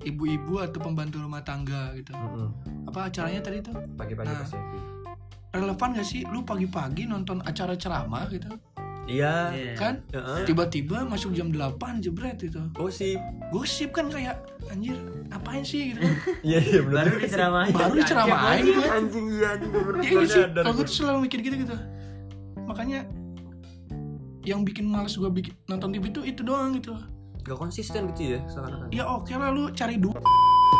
ibu-ibu atau pembantu rumah tangga gitu apa acaranya tadi tuh Pagi-pagi Nah. pas happy. relevan gak sih lu pagi-pagi nonton acara ceramah gitu Iya. Iya. kan Heeh. tiba-tiba masuk jam 8 jebret itu sih. gosip kan kayak anjir apain sih gitu Iya iya benar. baru diceramahin baru diceramahin gue Anjing iya anjing baru Iya sih, gue. tuh selalu mikir gitu gitu Makanya yang bikin males gue bikin nonton TV itu itu doang gitu. Gak konsisten gitu ya seakan-akan. Ya oke lah lu cari duit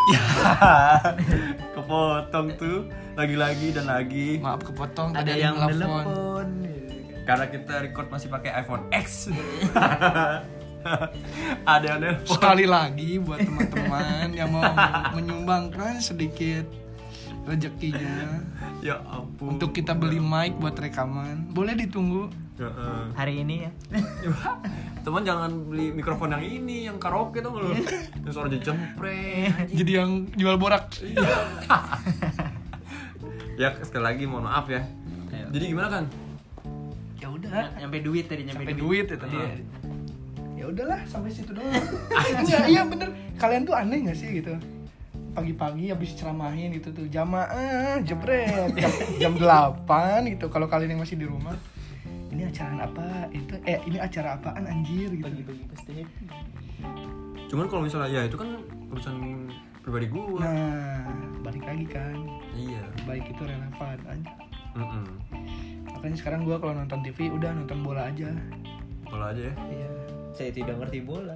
*laughs* kepotong tuh lagi-lagi dan lagi. Maaf kepotong ada tadi yang telepon. Karena kita record masih pakai iPhone X. *laughs* Ada yang nelpon Sekali lagi buat teman-teman yang mau menyumbangkan sedikit rezekinya. Ya ampun. Untuk kita beli mic buat rekaman. Boleh ditunggu Heeh. hari ini ya. *laughs* Teman jangan beli mikrofon yang ini yang karaoke tuh lu? *laughs* Yang suara jempreng Jadi yang jual borak. *laughs* Ya sekali lagi mohon maaf ya. Ayo. jadi gimana kan Ya udah. Nyampe duit tadi nyampe, Sampai duit, duit ya tadi Ah. Ya. Udahlah sampai situ doang. Enggak, iya bener. Kalian tuh aneh gak sih gitu? Pagi-pagi habis ceramahin gitu tuh jamaah jebret. Jam, jam 8 gitu kalau kalian yang masih di rumah ini acara apa? Itu eh ini acara apaan anjir gitu. Pasti happy cuman kalau misalnya ya itu kan urusan pribadi gua. Nah balik lagi kan. Iya. Baik itu relevan aja Mm-mm. makanya sekarang gua kalau nonton TV udah nonton bola aja. Bola aja ya? Iya. Saya tidak ngerti bola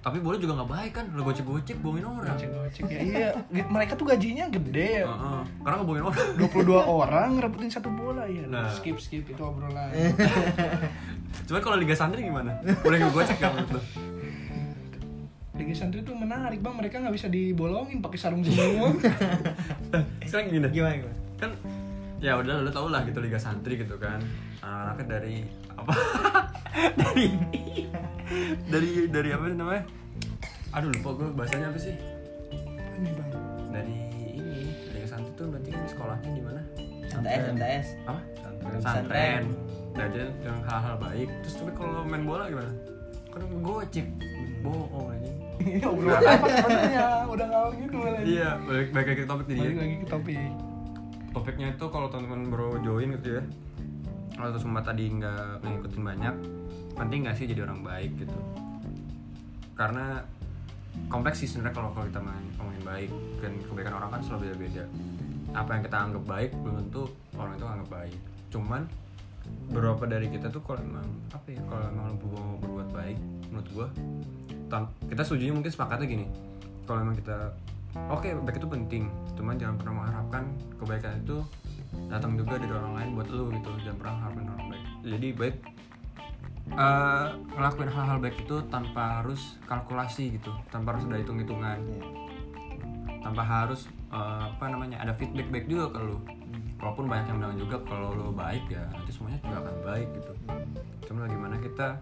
tapi bola juga nggak baik kan? Lu gocek-gocek bohongin orang. Gocek-gocek ya. Iya mereka tuh gajinya gede. Ya Heeh. karena ngebohongin orang. 22 orang ngerebutin satu bola ya. Nah. skip skip itu obrolan. *laughs* Cuman kalau Liga Santri gimana? Boleh gue gocek gak menurut lo? Liga Santri tuh menarik bang. Mereka nggak bisa dibolongin pakai sarung semua *laughs* sekarang gini gimana? Kan ya udah lu tau lah gitu liga santri gitu kan. Anaknya dari apa? *laughs* Dari dari dari apa sih namanya? Aduh lupa gue bahasanya apa sih? Ini bang dari ini liga santri tuh berarti kan sekolahnya di mana? MTS MTS apa? Pesantren. pesantren belajar yang hal-hal baik. Terus tapi kalau main bola gimana? Kan gue cek bohong aja. Obrolan apa sebenarnya udah nggak gitu lagi iya balik balik lagi ke topik jadi balik lagi ke topik topiknya itu kalau teman-teman baru join gitu ya kalau semua tadi nggak ngikutin banyak penting nggak sih jadi orang baik gitu? Karena kompleks sih sebenarnya kalau kalau kita main ngomongin baik dan kebaikan orang kan selalu beda-beda. Apa yang kita anggap baik belum tentu orang itu anggap baik. Cuman beberapa dari kita tuh kalau emang apa ya kalau emang mau berbuat baik menurut gua kita setuju mungkin sepakatnya gini. Kalau emang kita oke baik itu penting. Cuman jangan pernah mengharapkan kebaikan itu datang juga dari orang lain buat lu gitu. Jangan pernah harapin orang baik. Jadi baik eh, ngelakuin hal-hal baik itu tanpa harus kalkulasi gitu. Tanpa harus ada hitung-hitungan. Tanpa harus eh, apa namanya ada feedback baik juga ke lu. Walaupun banyak yang bilang juga kalau lu baik ya nanti semuanya juga akan baik gitu. Cuma gimana kita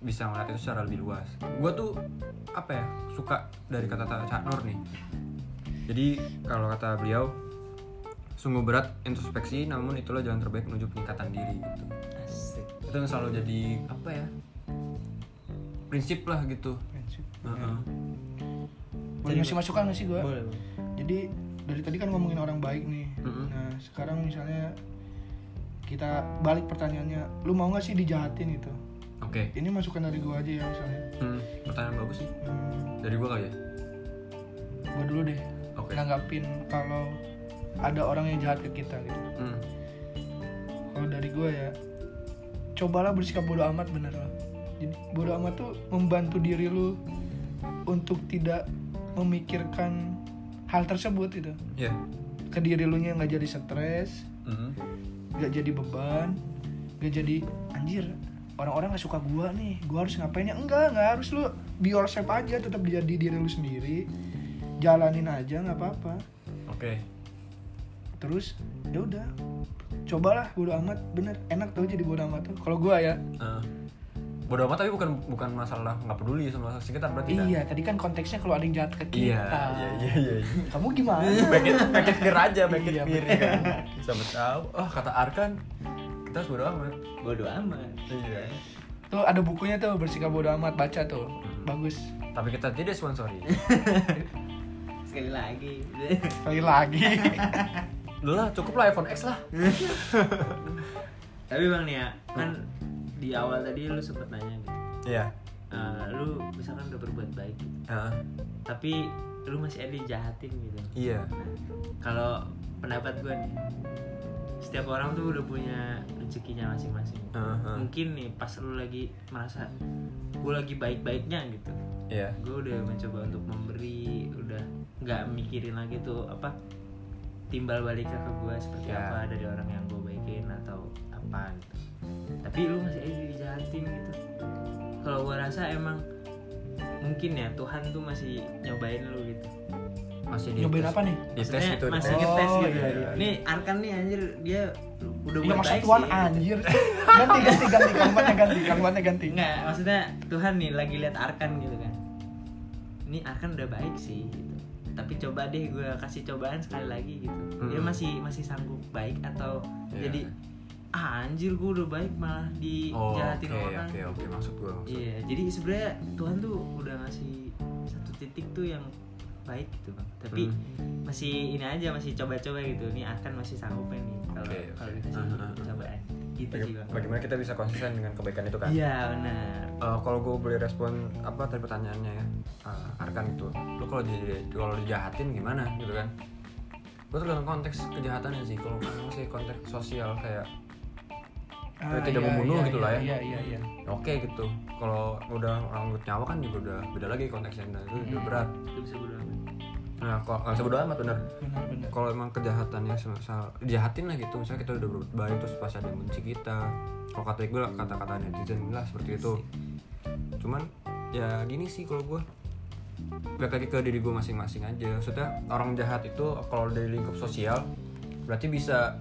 bisa ngeliat itu secara lebih luas. Gue tuh apa ya suka dari kata-kata Cak Nur nih. Jadi kalau kata beliau sungguh berat introspeksi namun itulah jalan terbaik menuju peningkatan diri gitu. Asik. Itu yang selalu jadi apa ya prinsip lah gitu. Heeh. boleh ngasih masukan nggak sih gue boleh boleh. jadi dari tadi kan ngomongin orang baik nih. Nah sekarang misalnya kita balik pertanyaannya lu mau nggak sih dijahatin? Gitu oke. Ini masukan dari gue aja ya misalnya. Hmm, pertanyaan bagus sih. Hmm, dari gua kali ya? Gue dulu deh. Oke. Nanggapin kalau ada orang yang jahat ke kita gitu. Hmm, kalau dari gue ya cobalah bersikap bodoh amat bener loh jadi bodoh amat tuh membantu diri lu untuk tidak memikirkan hal tersebut gitu. Ya ke diri lu nya nggak jadi stres Hmm, nggak jadi beban nggak jadi anjir orang-orang nggak suka gua nih. Gua harus ngapain ya? Enggak nggak harus lu. Be yourself aja tetap jadi diri lu sendiri. Jalanin aja nggak apa-apa. Oke. Terus ya udah. Cobalah bodo amat. Bener enak tuh jadi bodo amat tuh. Kalau gua ya. Eh, bodo amat tapi bukan bukan masalah nggak peduli sama sekitar berarti kan? iya tadi kan konteksnya kalau ada yang jahat ke iya kita. iya iya iya. Kamu gimana? Make it clear aja make it Iya, clear ya kan? Sama tahu. Oh kata Arkan kita harus bodo amat. Bodo amat. Iya. Tuh ada bukunya tuh bersikap bodo amat baca tuh. Bagus. Tapi kita tidak sponsori. *laughs* Sekali lagi. Sekali lagi. *laughs* Udah lah cukup lah iPhone X lah. *laughs* Tapi bang nih ya kan di awal tadi lu sempet nanya gitu iya. Eh, lu misalkan udah berbuat baik gitu, Ah, tapi lu masih ada dijahatin gitu. Iya. Kalau pendapat gue nih setiap orang tuh udah punya rezekinya masing-masing. Ah, ah. mungkin nih pas lu lagi merasa gue lagi baik-baiknya gitu. Iya. Gue udah mencoba untuk memberi udah nggak mikirin lagi tuh apa timbal baliknya ke gue seperti Ya. apa dari orang yang gue baikin atau apa gitu. Tapi lu masih aja dijahatin gitu. Kalau gue rasa emang mungkin ya Tuhan tuh masih nyobain lu gitu masih di nyobain apa nih di tes Maksudnya itu masih Oh, ngetes gitu iya, iya. nih Arkan nih anjir dia udah ya masa tuan sih. anjir ganti ganti ganti kalimatnya ganti kalimatnya ganti Enggak, maksudnya Tuhan nih lagi lihat Arkan gitu kan. Ini Arkan udah baik sih gitu. Tapi coba deh gue kasih cobaan sekali lagi gitu. Dia Hmm. masih masih sanggup baik atau Iya. jadi ah, anjir gue udah baik malah oh dijahatin oke orang. oke oke maksud gua maksud Iya, jadi sebenarnya Tuhan tuh udah ngasih satu titik tuh yang baik gitu bang. Tapi Hmm. masih ini aja masih coba-coba gitu. Nih Arkan masih sanggup nih kalau Oke, kalau oke. dikasih cobaan. Gitu Baga- sih bang. bagaimana kita bisa konsisten dengan kebaikan itu kan Iya benar. Eh, kalau gue boleh respon apa tadi pertanyaannya ya eh, Arkan itu lo kalau di kalau dijahatin gimana gitu kan gue tergantung konteks kejahatannya sih kalau masih konteks sosial kayak Ah, tidak iya, membunuh iya, gitu iya, lah ya. iya iya iya. Oke gitu. Kalau udah orang nyawa kan juga udah beda lagi konteksnya. Nah, itu udah Hmm. berat. Itu bisa amat. nah kalau nggak bisa bodo amat bener. Benar kalau emang kejahatannya misal dijahatin lah gitu. Misalnya kita udah berbuat baik terus pas ada yang benci kita kalau kata gue kata-kata netizen lah seperti itu. Cuman ya gini sih kalau gue balik lagi ke diri gue masing-masing aja. Maksudnya orang jahat itu kalau dari lingkup sosial berarti bisa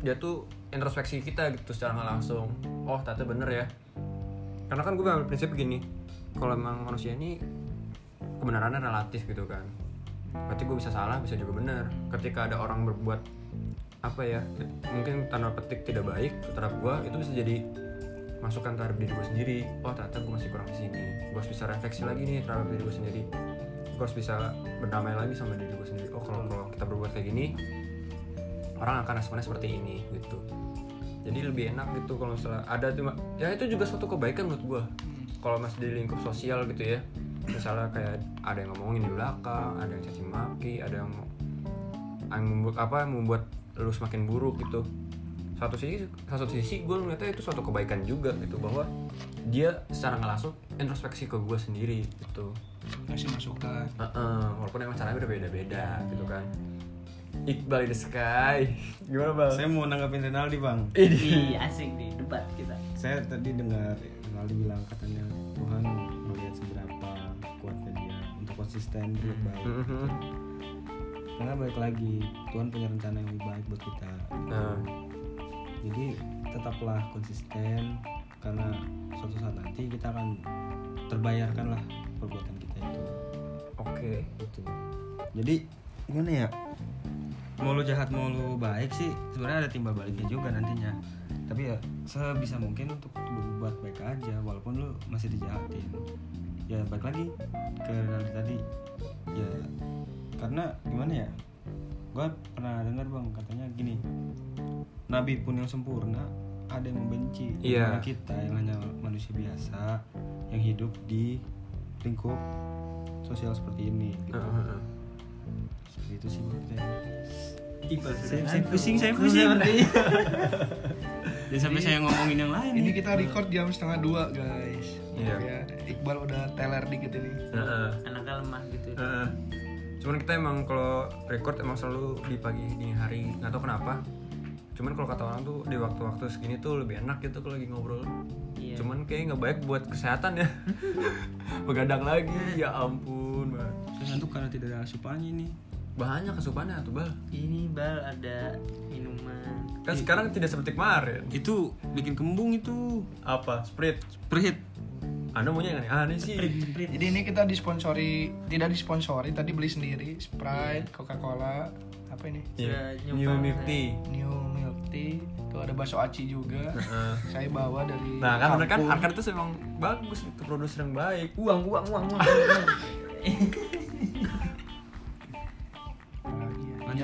dia tuh introspeksi kita gitu secara nggak langsung. Oh ternyata bener ya. Karena kan gue ngambil prinsip begini kalau emang manusia ini kebenarannya relatif gitu kan. Berarti gue bisa salah bisa juga benar ketika ada orang berbuat apa ya mungkin tanda petik tidak baik terhadap gue itu bisa jadi masukan terhadap diri gue sendiri. Oh ternyata gue masih kurang di sini. Gue harus bisa refleksi lagi nih terhadap diri gue sendiri. Gue harus bisa berdamai lagi sama diri gue sendiri. Oh kalau kalau kita berbuat kayak gini orang akan responnya seperti ini gitu. Jadi lebih enak gitu kalau misalnya ada cuma ya itu juga suatu kebaikan menurut gue kalau masih di lingkup sosial gitu ya misalnya kayak ada yang ngomongin di belakang ada yang caci maki ada yang yang membuat apa yang membuat lu semakin buruk gitu. Satu sisi satu sisi gue ngeliatnya itu suatu kebaikan juga gitu bahwa dia secara nggak langsung introspeksi ke gue sendiri gitu. Kasih masukan. Heeh, walaupun emang caranya berbeda-beda gitu kan Iqbal in the sky gimana bang? Saya mau nanggapin Renaldi bang. Ih, asik nih debat kita. Saya tadi dengar Renaldi bilang katanya Tuhan melihat seberapa kuatnya dia untuk konsisten berbuat baik. Mhm. Karena balik lagi Tuhan punya rencana yang lebih baik buat kita. Nah, Jadi tetaplah konsisten karena suatu saat nanti kita akan terbayarkan lah perbuatan kita itu. oke gitu jadi gimana ya mau lu jahat mau lu baik sih sebenarnya ada timbal baliknya juga nantinya tapi ya sebisa mungkin untuk berbuat baik aja walaupun lu masih dijahatin ya balik lagi ke dari tadi ya karena gimana ya gua pernah dengar bang katanya gini nabi pun yang sempurna ada yang membenci Iya. Gimana kita yang hanya manusia biasa yang hidup di lingkup sosial seperti ini gitu. Heeh. Seperti itu sih menurut saya. Iqbal Saya, saya pusing, saya pusing. Jangan *laughs* sampai saya ngomongin yang lain. Ini kita record jam setengah dua guys. Iya. Ya, Iqbal udah teler dikit ini. Heeh. Anaknya lemah gitu. Heeh. cuman kita emang kalau record emang selalu di pagi dini hari nggak tahu kenapa cuman kalau kata orang tuh di waktu-waktu segini tuh lebih enak gitu kalau lagi ngobrol Iya. cuman kayak nggak baik buat kesehatan ya *laughs* begadang lagi ya ampun. Saya ngantuk karena tidak ada asupannya nih. Banyak kesupannya tuh bal Ini bal ada minuman. kan sekarang tidak seperti kemarin Itu bikin kembung itu. apa sprit Perhit. anda maunya yang aneh-aneh sih Jadi ini kita disponsori, tidak disponsori, tadi beli sendiri Sprite, Coca-Cola, apa ini? Iya. Sudah new nyoba, milk tea New Milk Tea. Tuh ada bakso aci juga. Heeh. Saya bawa dari nah kan bener kan. Arkan itu emang bagus itu produser yang baik Uang, uang, uang, uang. Apalagi *laughs*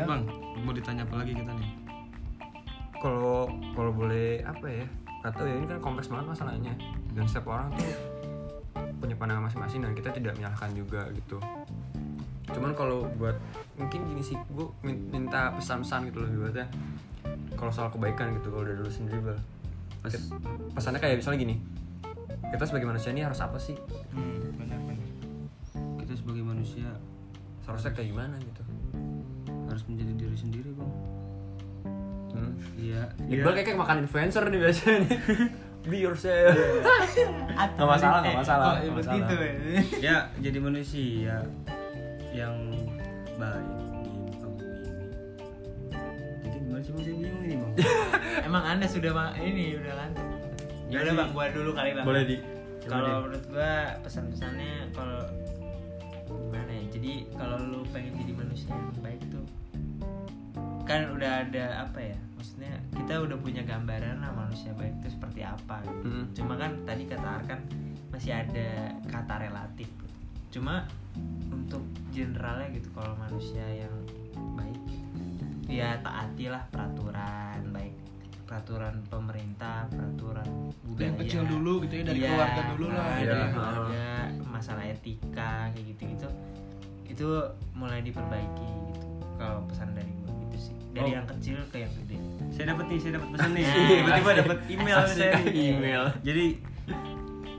ya. Lanjut Ya, bang. Mau ditanya apa lagi kita nih? kalau kalau boleh apa ya tahu ya ini kan kompleks banget masalahnya dan setiap orang tuh punya pandangan masing-masing dan kita tidak menyalahkan juga gitu cuman kalau buat mungkin gini sih gue minta pesan-pesan gitu loh buatnya kalau soal kebaikan gitu kalau dari dulu sendiri bal Pas pesannya kayak misalnya gini kita sebagai manusia ini harus apa sih Hmm, benar-benar. kita sebagai manusia seharusnya kayak gimana gitu harus menjadi diri sendiri bang. hmm. Iya. Iqbal kayak, kayak makan influencer nih biasanya nih *laughs* be yourself nggak masalah nggak masalah Oh, nggak ya masalah. begitu *laughs* ya. ya jadi manusia yang baik di muka bumi ini. Jadi gimana sih? Saya bingung ini bang. *laughs* Emang anda sudah ini udah ngantuk. Ya udah bang, gua dulu kali bang. boleh di Kalau menurut gua pesan-pesannya kalau gimana ya? Jadi kalau lu pengen jadi manusia yang baik tuh kan udah ada apa ya? Maksudnya kita udah punya gambaran lah manusia baik itu seperti apa. gitu. Mm. Cuma kan tadi kata Arkan masih ada kata relatif. Cuma untuk generalnya gitu kalau manusia yang baik gitu, ya taatilah peraturan baik peraturan pemerintah, peraturan budaya. yang kecil dulu gitu ya dari Iya, keluarga dulu lah. Iya. dari keluarga masalah etika kayak gitu-gitu itu mulai diperbaiki gitu kalau pesan dari dari Oh. yang kecil ke yang gede saya dapat nih, saya dapat pesan nih. Nah, *laughs* Tiba-tiba dapat email saya nih. Email. Jadi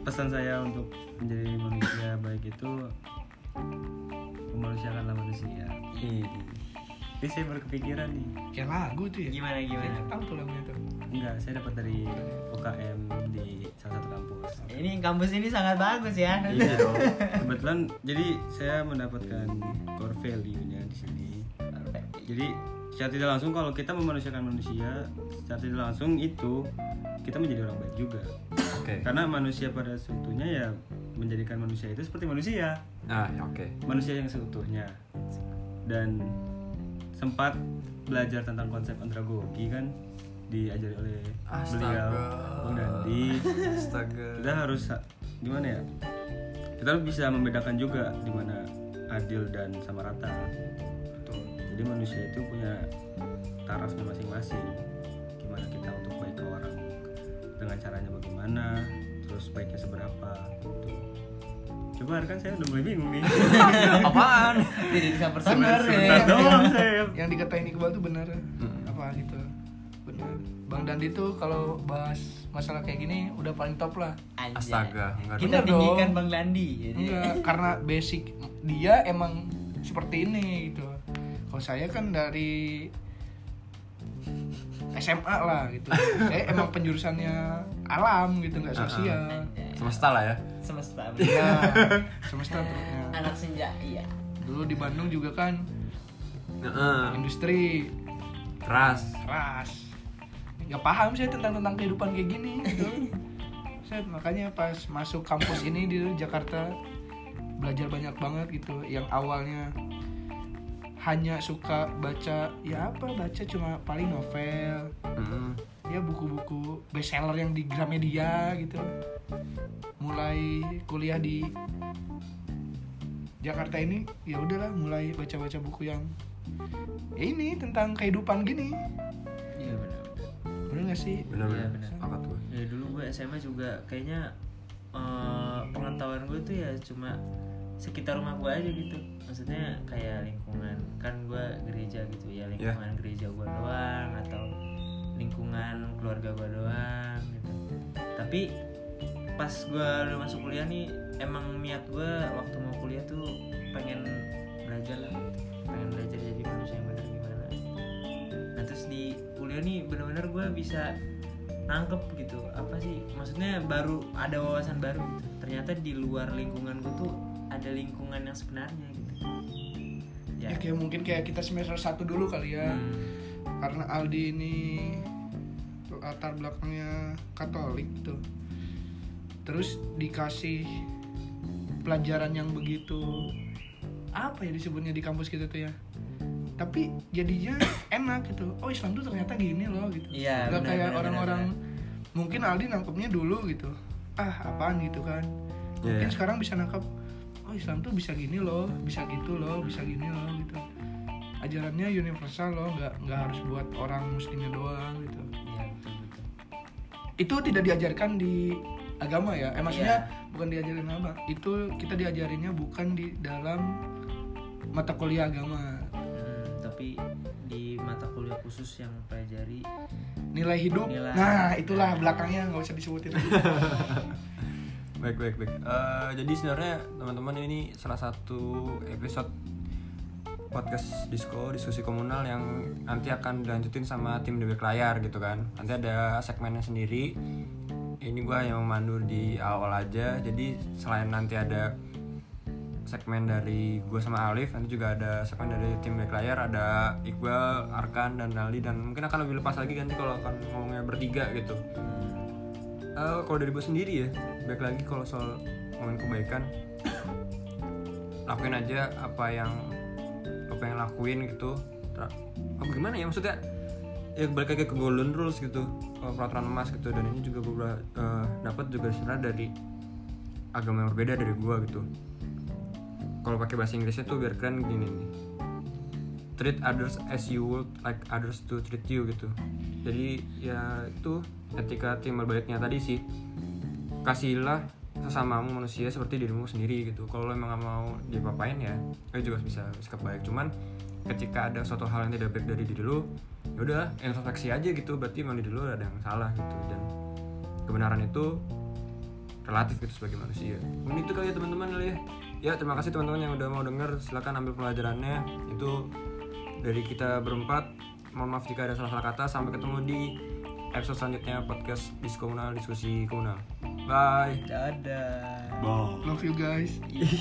pesan saya untuk menjadi manusia baik itu memanusiakanlah manusia. Ini saya baru kepikiran nih. Kayak lagu tuh ya. gimana gimana tahu tuh lagunya tuh. enggak saya dapat dari UKM di salah satu kampus Ini kampus ini sangat bagus ya. iya dong kebetulan jadi saya mendapatkan core value-nya di sini jadi secara tidak langsung kalau kita memanusiakan manusia secara tidak langsung itu kita menjadi orang baik juga. Oke. karena manusia pada seutuhnya ya menjadikan manusia itu seperti manusia. Nah, ya oke. manusia yang seutuhnya. Dan sempat belajar tentang konsep andragogi kan diajari oleh beliau Bang Dandi. Astaga. kita harus gimana ya? Kita harus bisa membedakan juga di mana adil dan sama rata jadi manusia itu punya tarafnya masing-masing gimana kita untuk baik ke orang dengan caranya bagaimana terus baiknya seberapa gitu coba kan saya udah mulai bingung nih *laughs* Apaan? Tidak bisa ya. doang saya yang dikatain Iqbal tuh benar Hmm. apa gitu benar Bang Dandi tuh kalau bahas masalah kayak gini udah paling top lah Astaga, enggak Kita tinggikan. Bang Landi. Jadi. enggak karena basic dia emang seperti ini gitu kalau saya kan dari SMA lah gitu *laughs* saya emang penjurusannya alam gitu nggak sosial semesta lah ya. Semesta. ya semesta terusnya Anak senja, iya. dulu di Bandung juga kan Heeh. industri Keras. keras nggak paham saya tentang tentang kehidupan kayak gini gitu *laughs* saya makanya pas masuk kampus ini di Jakarta belajar banyak banget gitu yang awalnya hanya suka baca ya apa baca cuma paling novel Mm-mm. ya buku-buku bestseller yang di Gramedia gitu mulai kuliah di Jakarta ini ya udahlah mulai baca-baca buku yang ya ini tentang kehidupan gini Iya benar. bener gak sih Bener Iya, bener. bener. Sepakat gue. Ya dulu gue SMA juga kayaknya eh, pengetahuan gue tuh ya cuma sekitar rumah gue aja gitu. Maksudnya kayak lingkungan kan gue gereja gitu ya lingkungan gereja gue doang atau lingkungan keluarga gue doang gitu. Tapi pas gue udah masuk kuliah nih emang niat gue waktu mau kuliah tuh pengen belajar lah gitu. pengen belajar jadi manusia yang benar gimana nah terus di kuliah nih bener-bener gue bisa nangkep gitu apa sih maksudnya baru ada wawasan baru gitu ternyata di luar lingkungan gue tuh ada lingkungan yang sebenarnya gitu. Ya kayak mungkin kayak kita semester satu dulu kali ya. Hmm. karena Aldi ini latar belakangnya Katolik tuh. Terus dikasih pelajaran yang begitu apa ya disebutnya di kampus kita tuh ya? Tapi jadinya enak gitu. Oh Islam tuh ternyata gini loh gitu. Iya, Nggak benar, kayak orang-orang mungkin Aldi nangkepnya dulu gitu. Ah apaan gitu kan? Mungkin Iya. sekarang bisa nangkep oh Islam tuh bisa gini loh bisa gitu loh bisa gini loh gitu. Ajarannya universal loh nggak nggak harus buat orang muslimnya doang gitu. Iya betul betul. Itu tidak diajarkan di agama ya? Eh maksudnya Iya. bukan diajarin agama itu kita diajarinnya bukan di dalam mata kuliah agama. Hmm, tapi di mata kuliah khusus yang pelajari nilai hidup. Nilai. nah itulah belakangnya nggak usah disebutin *laughs* Baik baik baik. Eh, jadi sebenarnya teman-teman ini salah satu episode podcast disco diskusi komunal yang nanti akan dilanjutin sama tim DB Layar gitu kan. Nanti ada segmennya sendiri. Ini gua yang memandu di awal aja. Jadi selain nanti ada segmen dari gue sama Alif nanti juga ada segmen dari tim back layar ada Iqbal, Arkan dan Aldi dan mungkin akan lebih lepas lagi nanti kalau akan ngomongnya bertiga gitu Eh, kalau dari gue sendiri ya baik lagi kalau soal ngomongin kebaikan lakuin aja apa yang lo pengen lakuin gitu. Apa gimana ya maksudnya ya balik lagi ke golden rules gitu eh, peraturan emas gitu. Dan ini juga gue dapat juga sebenarnya dari agama yang berbeda dari gue gitu. Kalau pakai bahasa Inggrisnya tuh biar keren gini nih treat others as you would like others to treat you gitu. Jadi ya itu etika timbal baliknya tadi sih kasihlah sesamamu manusia seperti dirimu sendiri gitu. Kalau lo emang gak mau dipapain ya lo juga bisa sikap baik. Cuman ketika ada suatu hal yang tidak baik dari diri lo ya udah introspeksi aja gitu. Berarti emang diri lo ada yang salah gitu. Dan kebenaran itu relatif gitu sebagai manusia. Mungkin itu kali ya teman-teman ya. Ya terima kasih teman-teman yang udah mau denger. Silahkan ambil pelajarannya. Itu dari kita berempat. Mohon maaf jika ada salah-salah kata. Sampai ketemu di episode selanjutnya podcast diskomunal diskusi komunal. Bye. Dadah. Bye. Love you guys. Iya.